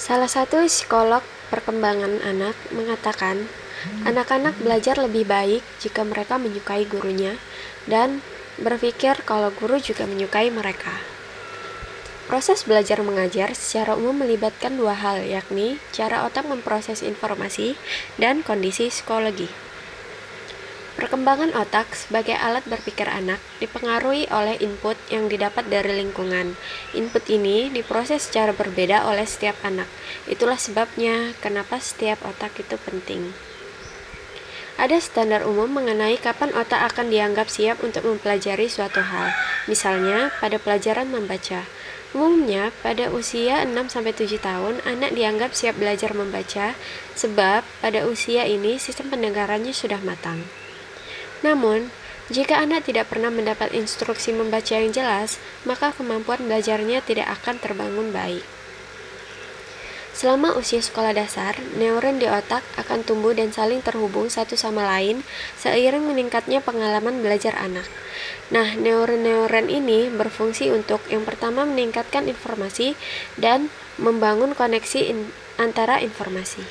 Salah satu psikolog perkembangan anak mengatakan, anak-anak belajar lebih baik jika mereka menyukai gurunya dan berpikir kalau guru juga menyukai mereka. Proses belajar mengajar secara umum melibatkan dua hal, yakni cara otak memproses informasi dan kondisi psikologi. Perkembangan otak sebagai alat berpikir anak dipengaruhi oleh input yang didapat dari lingkungan. Input ini diproses secara berbeda oleh setiap anak. Itulah sebabnya kenapa setiap otak itu penting. Ada standar umum mengenai kapan otak akan dianggap siap untuk mempelajari suatu hal. Misalnya, pada pelajaran membaca. Umumnya, pada usia 6-7 tahun, anak dianggap siap belajar membaca sebab pada usia ini sistem pendengarannya sudah matang. Namun, jika anak tidak pernah mendapat instruksi membaca yang jelas, maka kemampuan belajarnya tidak akan terbangun baik. Selama usia sekolah dasar, neuron di otak akan tumbuh dan saling terhubung satu sama lain seiring meningkatnya pengalaman belajar anak. Nah, neuron-neuron ini berfungsi untuk yang pertama meningkatkan informasi dan membangun koneksi in antara informasi.